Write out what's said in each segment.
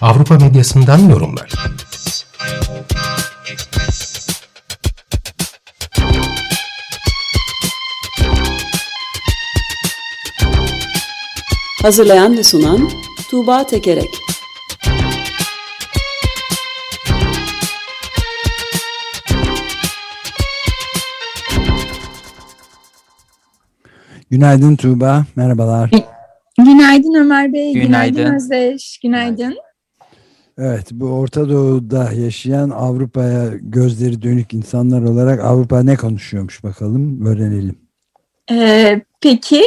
Avrupa medyasından yorumlar. Hazırlayan ve sunan Tuğba Tekerek Günaydın Tuğba, merhabalar. Günaydın Ömer Bey, Günaydın. günaydın Özdeş, günaydın. Evet, bu Orta Doğu'da yaşayan Avrupa'ya gözleri dönük insanlar olarak Avrupa ne konuşuyormuş bakalım, öğrenelim. Ee, peki,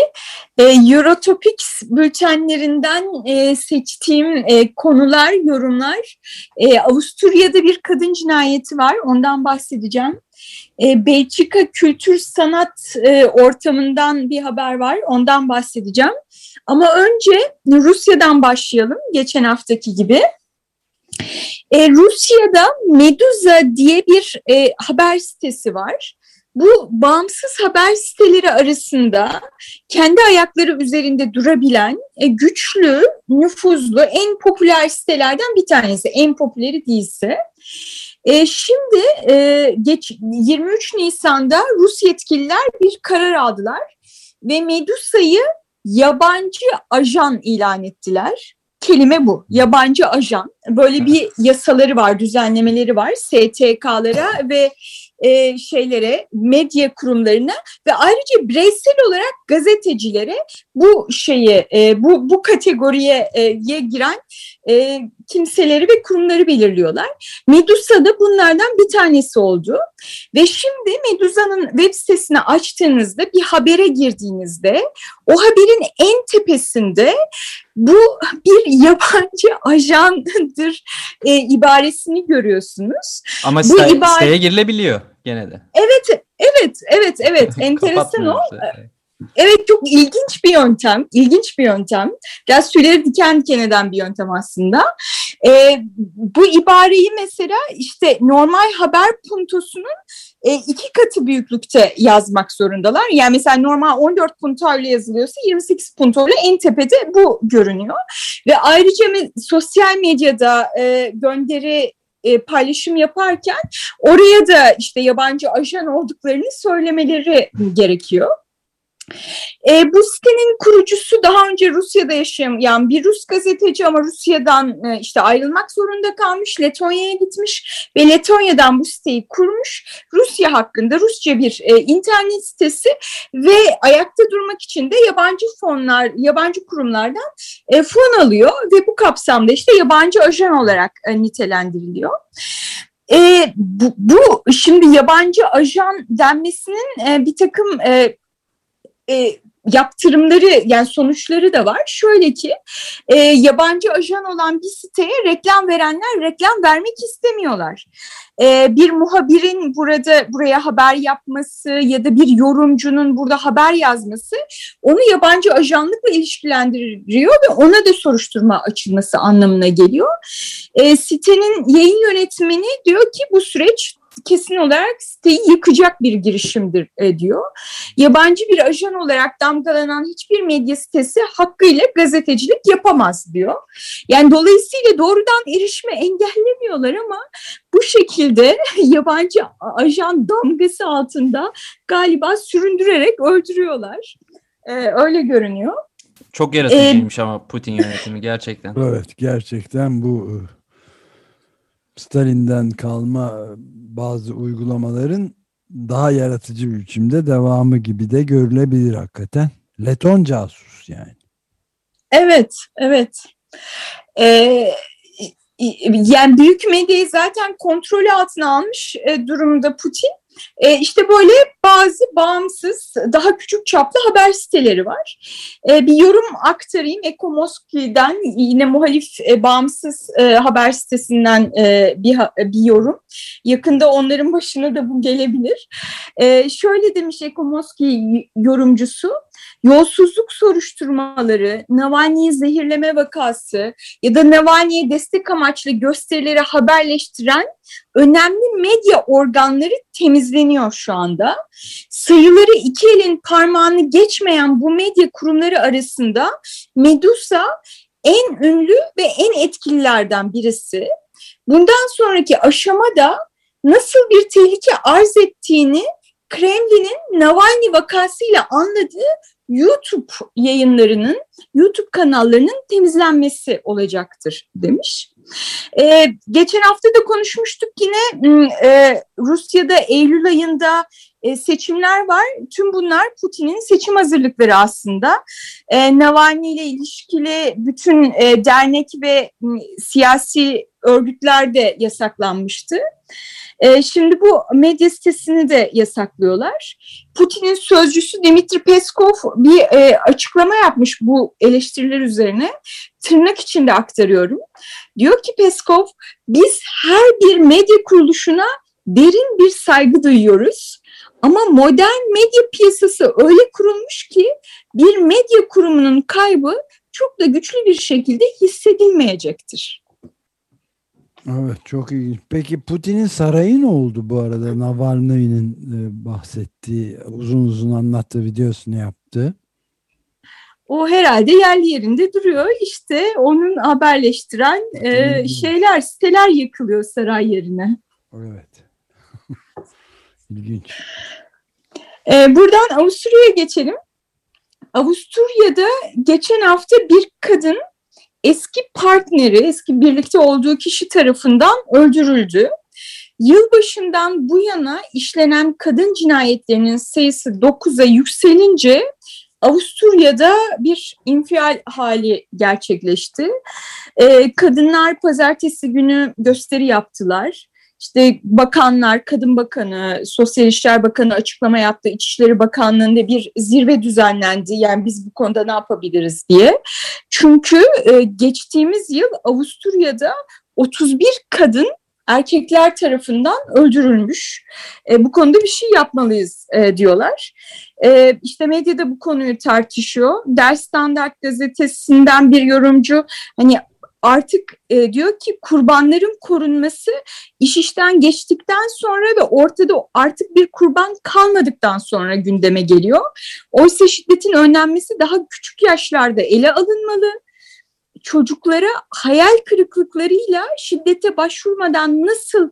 e, Eurotopics bültenlerinden e, seçtiğim e, konular, yorumlar, e, Avusturya'da bir kadın cinayeti var, ondan bahsedeceğim. E, Belçika kültür sanat e, ortamından bir haber var, ondan bahsedeceğim. Ama önce Rusya'dan başlayalım, geçen haftaki gibi. E, Rusya'da Meduza diye bir e, haber sitesi var. Bu bağımsız haber siteleri arasında kendi ayakları üzerinde durabilen e, güçlü, nüfuzlu, en popüler sitelerden bir tanesi. En popüleri değilse. E, şimdi e, geç, 23 Nisan'da Rus yetkililer bir karar aldılar ve Medusa'yı yabancı ajan ilan ettiler. Kelime bu, yabancı ajan. Böyle bir yasaları var, düzenlemeleri var STK'lara ve e, şeylere, medya kurumlarına ve ayrıca bireysel olarak gazetecilere bu şeyi, e, bu bu kategoriye e, giren e, kimseleri ve kurumları belirliyorlar. Medusa da bunlardan bir tanesi oldu. Ve şimdi Medusa'nın web sitesini açtığınızda bir habere girdiğinizde o haberin en tepesinde bu bir yabancı ajandır e, ibaresini görüyorsunuz. Ama Bu site, ibare- siteye girilebiliyor gene de. Evet, evet, evet, evet. Enteresan o. Evet çok ilginç bir yöntem, ilginç bir yöntem. Biraz tüyleri diken diken eden bir yöntem aslında. Ee, bu ibareyi mesela işte normal haber puntosunun e, iki katı büyüklükte yazmak zorundalar. Yani mesela normal 14 puntoyla yazılıyorsa 28 puntoyla en tepede bu görünüyor. Ve ayrıca sosyal medyada e, gönderi e, paylaşım yaparken oraya da işte yabancı ajan olduklarını söylemeleri gerekiyor. E, bu sitenin kurucusu daha önce Rusya'da yaşayan bir Rus gazeteci ama Rusya'dan e, işte ayrılmak zorunda kalmış. Letonya'ya gitmiş ve Letonya'dan bu siteyi kurmuş. Rusya hakkında Rusça bir e, internet sitesi ve ayakta durmak için de yabancı fonlar, yabancı kurumlardan e, fon alıyor ve bu kapsamda işte yabancı ajan olarak e, nitelendiriliyor. E, bu, bu şimdi yabancı ajan denmesinin e, bir takım e, e, yaptırımları yani sonuçları da var. Şöyle ki e, yabancı ajan olan bir siteye reklam verenler reklam vermek istemiyorlar. E, bir muhabirin burada buraya haber yapması ya da bir yorumcunun burada haber yazması onu yabancı ajanlıkla ilişkilendiriyor ve ona da soruşturma açılması anlamına geliyor. E, sitenin yayın yönetmeni diyor ki bu süreç kesin olarak siteyi yıkacak bir girişimdir e, diyor. Yabancı bir ajan olarak damgalanan hiçbir medya sitesi hakkıyla gazetecilik yapamaz diyor. Yani dolayısıyla doğrudan erişime engellemiyorlar ama bu şekilde yabancı ajan damgası altında galiba süründürerek öldürüyorlar. E, öyle görünüyor. Çok yaratıcıymış ama Putin yönetimi gerçekten. Evet, gerçekten bu e, Stalin'den kalma e, bazı uygulamaların daha yaratıcı bir biçimde devamı gibi de görülebilir hakikaten. Leton casus yani. Evet, evet. Ee, yani büyük medyayı zaten kontrolü altına almış e, durumda Putin. E, işte böyle bazı bağımsız, daha küçük çaplı haber siteleri var. E, bir yorum aktarayım. Ekomoski'den yine muhalif e, bağımsız e, haber sitesinden e, bir, ha- bir yorum. Yakında onların başına da bu gelebilir. E, şöyle demiş Ekomoski yorumcusu. Yolsuzluk soruşturmaları, Navalny'yi zehirleme vakası ya da Navalny'ye destek amaçlı gösterileri haberleştiren önemli medya organları temizleniyor şu anda. Sayıları iki elin parmağını geçmeyen bu medya kurumları arasında Medusa en ünlü ve en etkililerden birisi. Bundan sonraki aşamada nasıl bir tehlike arz ettiğini Kremlin'in Navalny vakasıyla anladığı YouTube yayınlarının, YouTube kanallarının temizlenmesi olacaktır demiş. Ee, geçen hafta da konuşmuştuk yine e, Rusya'da Eylül ayında e, seçimler var. Tüm bunlar Putin'in seçim hazırlıkları aslında. E, Navalny ile ilişkili bütün e, dernek ve m, siyasi örgütler de yasaklanmıştı. E, şimdi bu medya sitesini de yasaklıyorlar. Putin'in sözcüsü Dimitri Peskov bir e, açıklama yapmış bu eleştiriler üzerine. Tırnak içinde aktarıyorum. Diyor ki Peskov, biz her bir medya kuruluşuna derin bir saygı duyuyoruz. Ama modern medya piyasası öyle kurulmuş ki bir medya kurumunun kaybı çok da güçlü bir şekilde hissedilmeyecektir. Evet çok ilginç. Peki Putin'in sarayı ne oldu bu arada? Navalny'nin e, bahsettiği, uzun uzun anlattığı videosunu yaptı. O herhalde yerli yerinde duruyor. İşte onun haberleştiren e, şeyler, siteler yakılıyor saray yerine. Evet. İlginç. E, buradan Avusturya'ya geçelim. Avusturya'da geçen hafta bir kadın eski partneri, eski birlikte olduğu kişi tarafından öldürüldü. Yılbaşından bu yana işlenen kadın cinayetlerinin sayısı 9'a yükselince Avusturya'da bir infial hali gerçekleşti. Ee, kadınlar pazartesi günü gösteri yaptılar. İşte bakanlar, Kadın Bakanı, Sosyal İşler Bakanı açıklama yaptı. İçişleri Bakanlığı'nda bir zirve düzenlendi. Yani biz bu konuda ne yapabiliriz diye. Çünkü e, geçtiğimiz yıl Avusturya'da 31 kadın erkekler tarafından öldürülmüş. E, bu konuda bir şey yapmalıyız e, diyorlar. E, işte medyada bu konuyu tartışıyor. Der Standart gazetesinden bir yorumcu hani artık e, diyor ki kurbanların korunması iş işten geçtikten sonra ve ortada artık bir kurban kalmadıktan sonra gündeme geliyor. Oysa şiddetin önlenmesi daha küçük yaşlarda ele alınmalı. Çocuklara hayal kırıklıklarıyla şiddete başvurmadan nasıl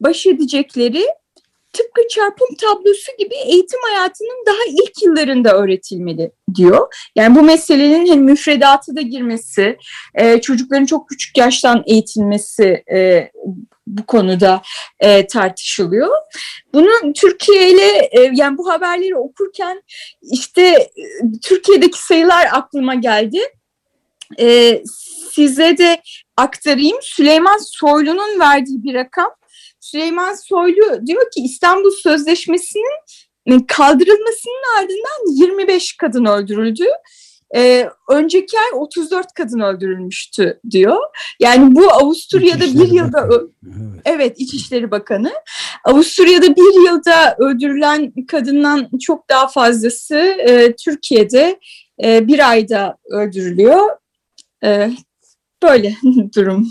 baş edecekleri tıpkı çarpım tablosu gibi eğitim hayatının daha ilk yıllarında öğretilmeli diyor. Yani bu meselenin hem müfredatı da girmesi, e, çocukların çok küçük yaştan eğitilmesi e, bu konuda e, tartışılıyor. Bunun Türkiye ile yani bu haberleri okurken işte Türkiye'deki sayılar aklıma geldi. E, size de aktarayım. Süleyman Soylu'nun verdiği bir rakam. Süleyman Soylu diyor ki İstanbul Sözleşmesi'nin kaldırılmasının ardından 25 kadın öldürüldü. Ee, önceki ay 34 kadın öldürülmüştü diyor. Yani bu Avusturya'da İçişleri bir yılda Bakanı. evet. evet İçişleri Bakanı. Avusturya'da bir yılda öldürülen kadından çok daha fazlası e, Türkiye'de e, bir ayda öldürülüyor. E, böyle durum.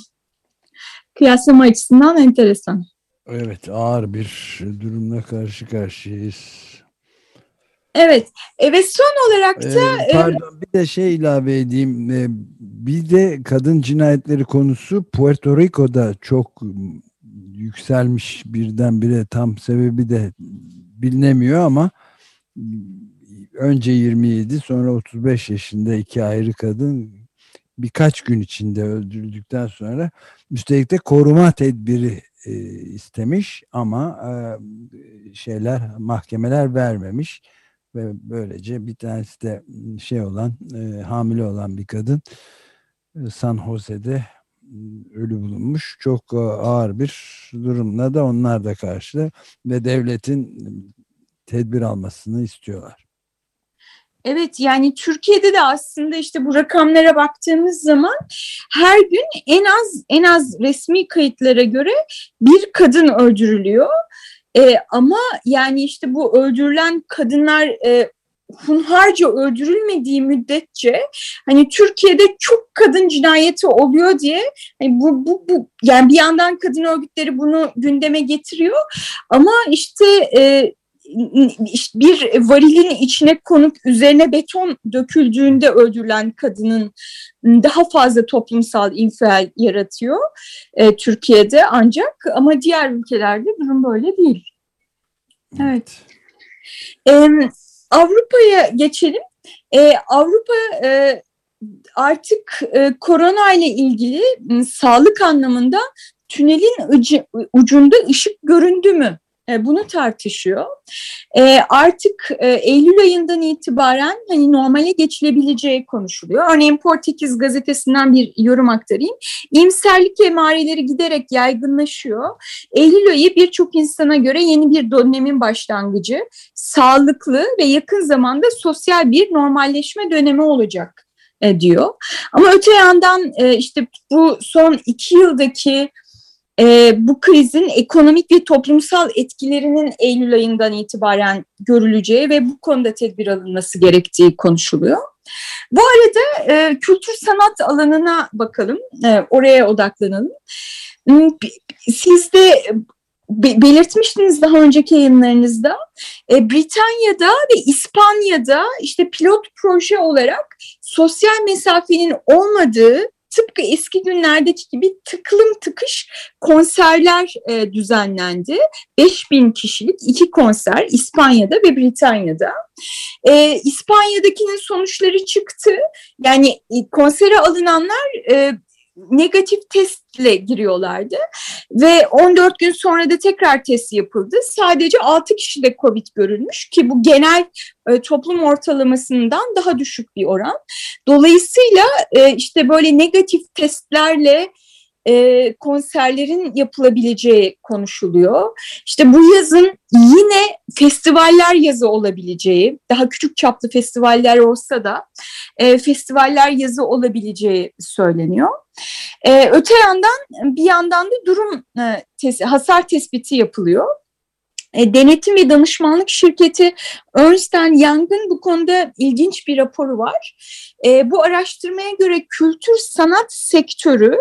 Kıyaslama açısından enteresan. Evet ağır bir durumla karşı karşıyayız. Evet e, ve son olarak da Ee, pardon bir de şey ilave edeyim. Ee, bir de kadın cinayetleri konusu Puerto Rico'da çok yükselmiş birdenbire tam sebebi de bilinemiyor ama önce 27 sonra 35 yaşında iki ayrı kadın birkaç gün içinde öldürüldükten sonra üstelik de koruma tedbiri e, istemiş ama e, şeyler mahkemeler vermemiş ve böylece bir tanesi de şey olan e, hamile olan bir kadın e, San Jose'de ölü bulunmuş. Çok ağır bir durumla da onlar da karşı ve devletin tedbir almasını istiyorlar. Evet yani Türkiye'de de aslında işte bu rakamlara baktığımız zaman her gün en az en az resmi kayıtlara göre bir kadın öldürülüyor. Ee, ama yani işte bu öldürülen kadınlar e, hunharca öldürülmediği müddetçe hani Türkiye'de çok kadın cinayeti oluyor diye hani bu, bu, bu yani bir yandan kadın örgütleri bunu gündeme getiriyor ama işte e, bir varilin içine konup üzerine beton döküldüğünde öldürülen kadının daha fazla toplumsal infial yaratıyor e, Türkiye'de ancak ama diğer ülkelerde durum böyle değil. Evet. E, Avrupa'ya geçelim. E, Avrupa e, artık e, korona ile ilgili sağlık anlamında tünelin ucunda ışık göründü mü e, bunu tartışıyor. E, artık e, Eylül ayından itibaren hani normale geçilebileceği konuşuluyor. Örneğin Portekiz gazetesinden bir yorum aktarayım. İmserlik emareleri giderek yaygınlaşıyor. Eylül ayı birçok insana göre yeni bir dönemin başlangıcı. Sağlıklı ve yakın zamanda sosyal bir normalleşme dönemi olacak diyor. Ama öte yandan işte bu son iki yıldaki e, bu krizin ekonomik ve toplumsal etkilerinin Eylül ayından itibaren görüleceği ve bu konuda tedbir alınması gerektiği konuşuluyor. Bu arada e, kültür sanat alanına bakalım, e, oraya odaklanalım. Hmm, siz de belirtmiştiniz daha önceki yayınlarınızda. E, Britanya'da ve İspanya'da işte pilot proje olarak sosyal mesafenin olmadığı tıpkı eski günlerdeki gibi tıklım tıkış konserler e, düzenlendi. 5000 kişilik iki konser İspanya'da ve Britanya'da. E, İspanya'dakinin sonuçları çıktı. Yani e, konsere alınanlar e, negatif testle giriyorlardı ve 14 gün sonra da tekrar test yapıldı. Sadece 6 kişide COVID görülmüş ki bu genel e, toplum ortalamasından daha düşük bir oran. Dolayısıyla e, işte böyle negatif testlerle e, konserlerin yapılabileceği konuşuluyor. İşte bu yazın yine festivaller yazı olabileceği, daha küçük çaplı festivaller olsa da e, festivaller yazı olabileceği söyleniyor. E, öte yandan bir yandan da durum e, tes hasar tespiti yapılıyor. E, denetim ve danışmanlık şirketi Ernst Young'ın bu konuda ilginç bir raporu var. E, bu araştırmaya göre kültür sanat sektörü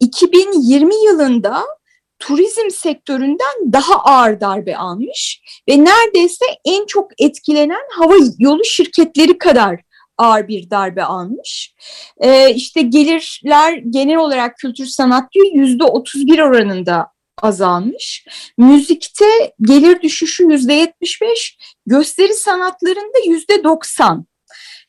2020 yılında turizm sektöründen daha ağır darbe almış ve neredeyse en çok etkilenen hava yolu şirketleri kadar ağır bir darbe almış. Ee, işte gelirler genel olarak kültür sanat yüzde 31 oranında azalmış. Müzikte gelir düşüşü yüzde 75, gösteri sanatlarında yüzde 90.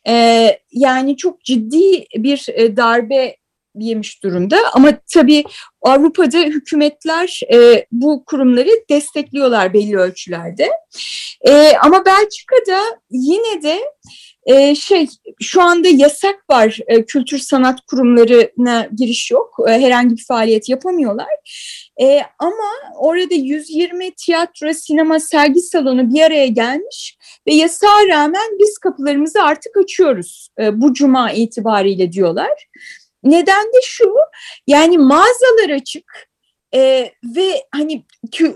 Ee, yani çok ciddi bir e, darbe yemiş durumda. Ama tabii Avrupa'da hükümetler e, bu kurumları destekliyorlar belli ölçülerde. E, ama Belçika'da yine de e, şey şu anda yasak var e, kültür sanat kurumlarına giriş yok. E, herhangi bir faaliyet yapamıyorlar. E, ama orada 120 tiyatro, sinema, sergi salonu bir araya gelmiş ve yasağa rağmen biz kapılarımızı artık açıyoruz e, bu cuma itibariyle diyorlar. Neden de şu yani mağazalar açık e, ve hani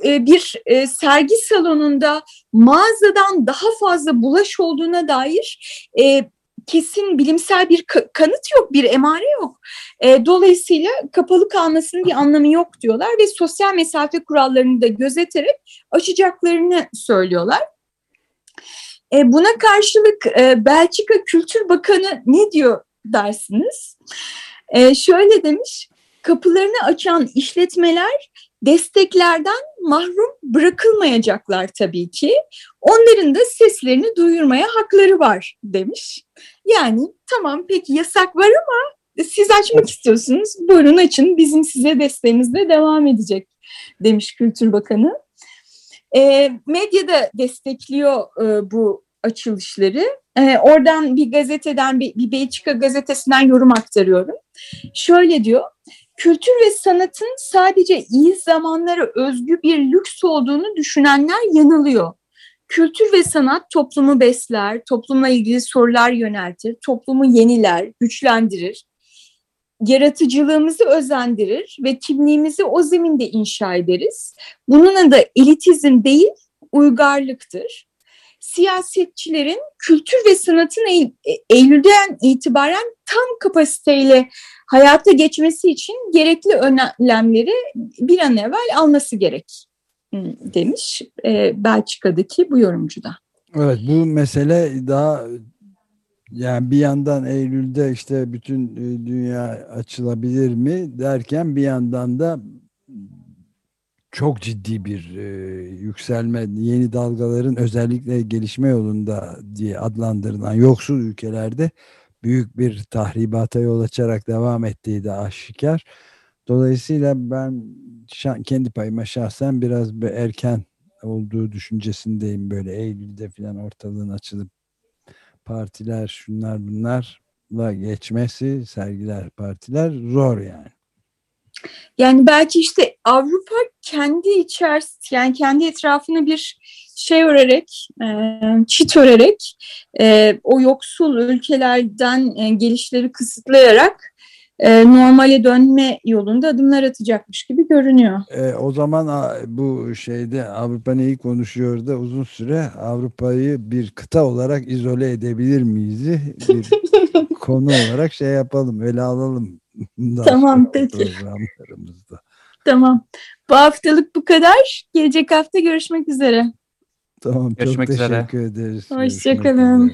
e, bir e, sergi salonunda mağazadan daha fazla bulaş olduğuna dair e, kesin bilimsel bir kanıt yok, bir emare yok. E, dolayısıyla kapalı kalmasının bir anlamı yok diyorlar ve sosyal mesafe kurallarını da gözeterek açacaklarını söylüyorlar. E, buna karşılık e, Belçika Kültür Bakanı ne diyor dersiniz? E, şöyle demiş, kapılarını açan işletmeler desteklerden mahrum bırakılmayacaklar tabii ki. Onların da seslerini duyurmaya hakları var demiş. Yani tamam peki yasak var ama siz açmak istiyorsunuz. Buyurun açın bizim size desteğimiz de devam edecek demiş Kültür Bakanı. E, medya da destekliyor e, bu açılışları. E, oradan bir gazeteden, bir, bir Belçika gazetesinden yorum aktarıyorum. Şöyle diyor, kültür ve sanatın sadece iyi zamanlara özgü bir lüks olduğunu düşünenler yanılıyor. Kültür ve sanat toplumu besler, toplumla ilgili sorular yöneltir, toplumu yeniler, güçlendirir, yaratıcılığımızı özendirir ve kimliğimizi o zeminde inşa ederiz. Bunun adı elitizm değil, uygarlıktır. Siyasetçilerin kültür ve sanatın Eylül, Eylül'den itibaren tam kapasiteyle hayata geçmesi için gerekli önlemleri bir an evvel alması gerek demiş e, Belçika'daki bu yorumcu da. Evet bu mesele daha yani bir yandan Eylül'de işte bütün e, dünya açılabilir mi derken bir yandan da çok ciddi bir e, yükselme, yeni dalgaların özellikle gelişme yolunda diye adlandırılan yoksul ülkelerde büyük bir tahribata yol açarak devam ettiği de aşikar. Dolayısıyla ben kendi payıma şahsen biraz bir erken olduğu düşüncesindeyim böyle Eylül'de falan ortalığın açılıp partiler şunlar bunlarla geçmesi sergiler partiler zor yani. Yani belki işte Avrupa kendi içerisinde yani kendi etrafını bir şey örerek, e, çit örerek e, o yoksul ülkelerden e, gelişleri kısıtlayarak e, normale dönme yolunda adımlar atacakmış gibi görünüyor. E, o zaman bu şeyde Avrupa neyi konuşuyor da uzun süre Avrupa'yı bir kıta olarak izole edebilir miyiz? Bir konu olarak şey yapalım, ele alalım. Tamam peki. Tamam. Bu haftalık bu kadar. Gelecek hafta görüşmek üzere. Tamam görüşmek çok üzere. teşekkür ederiz. Hoşçakalın.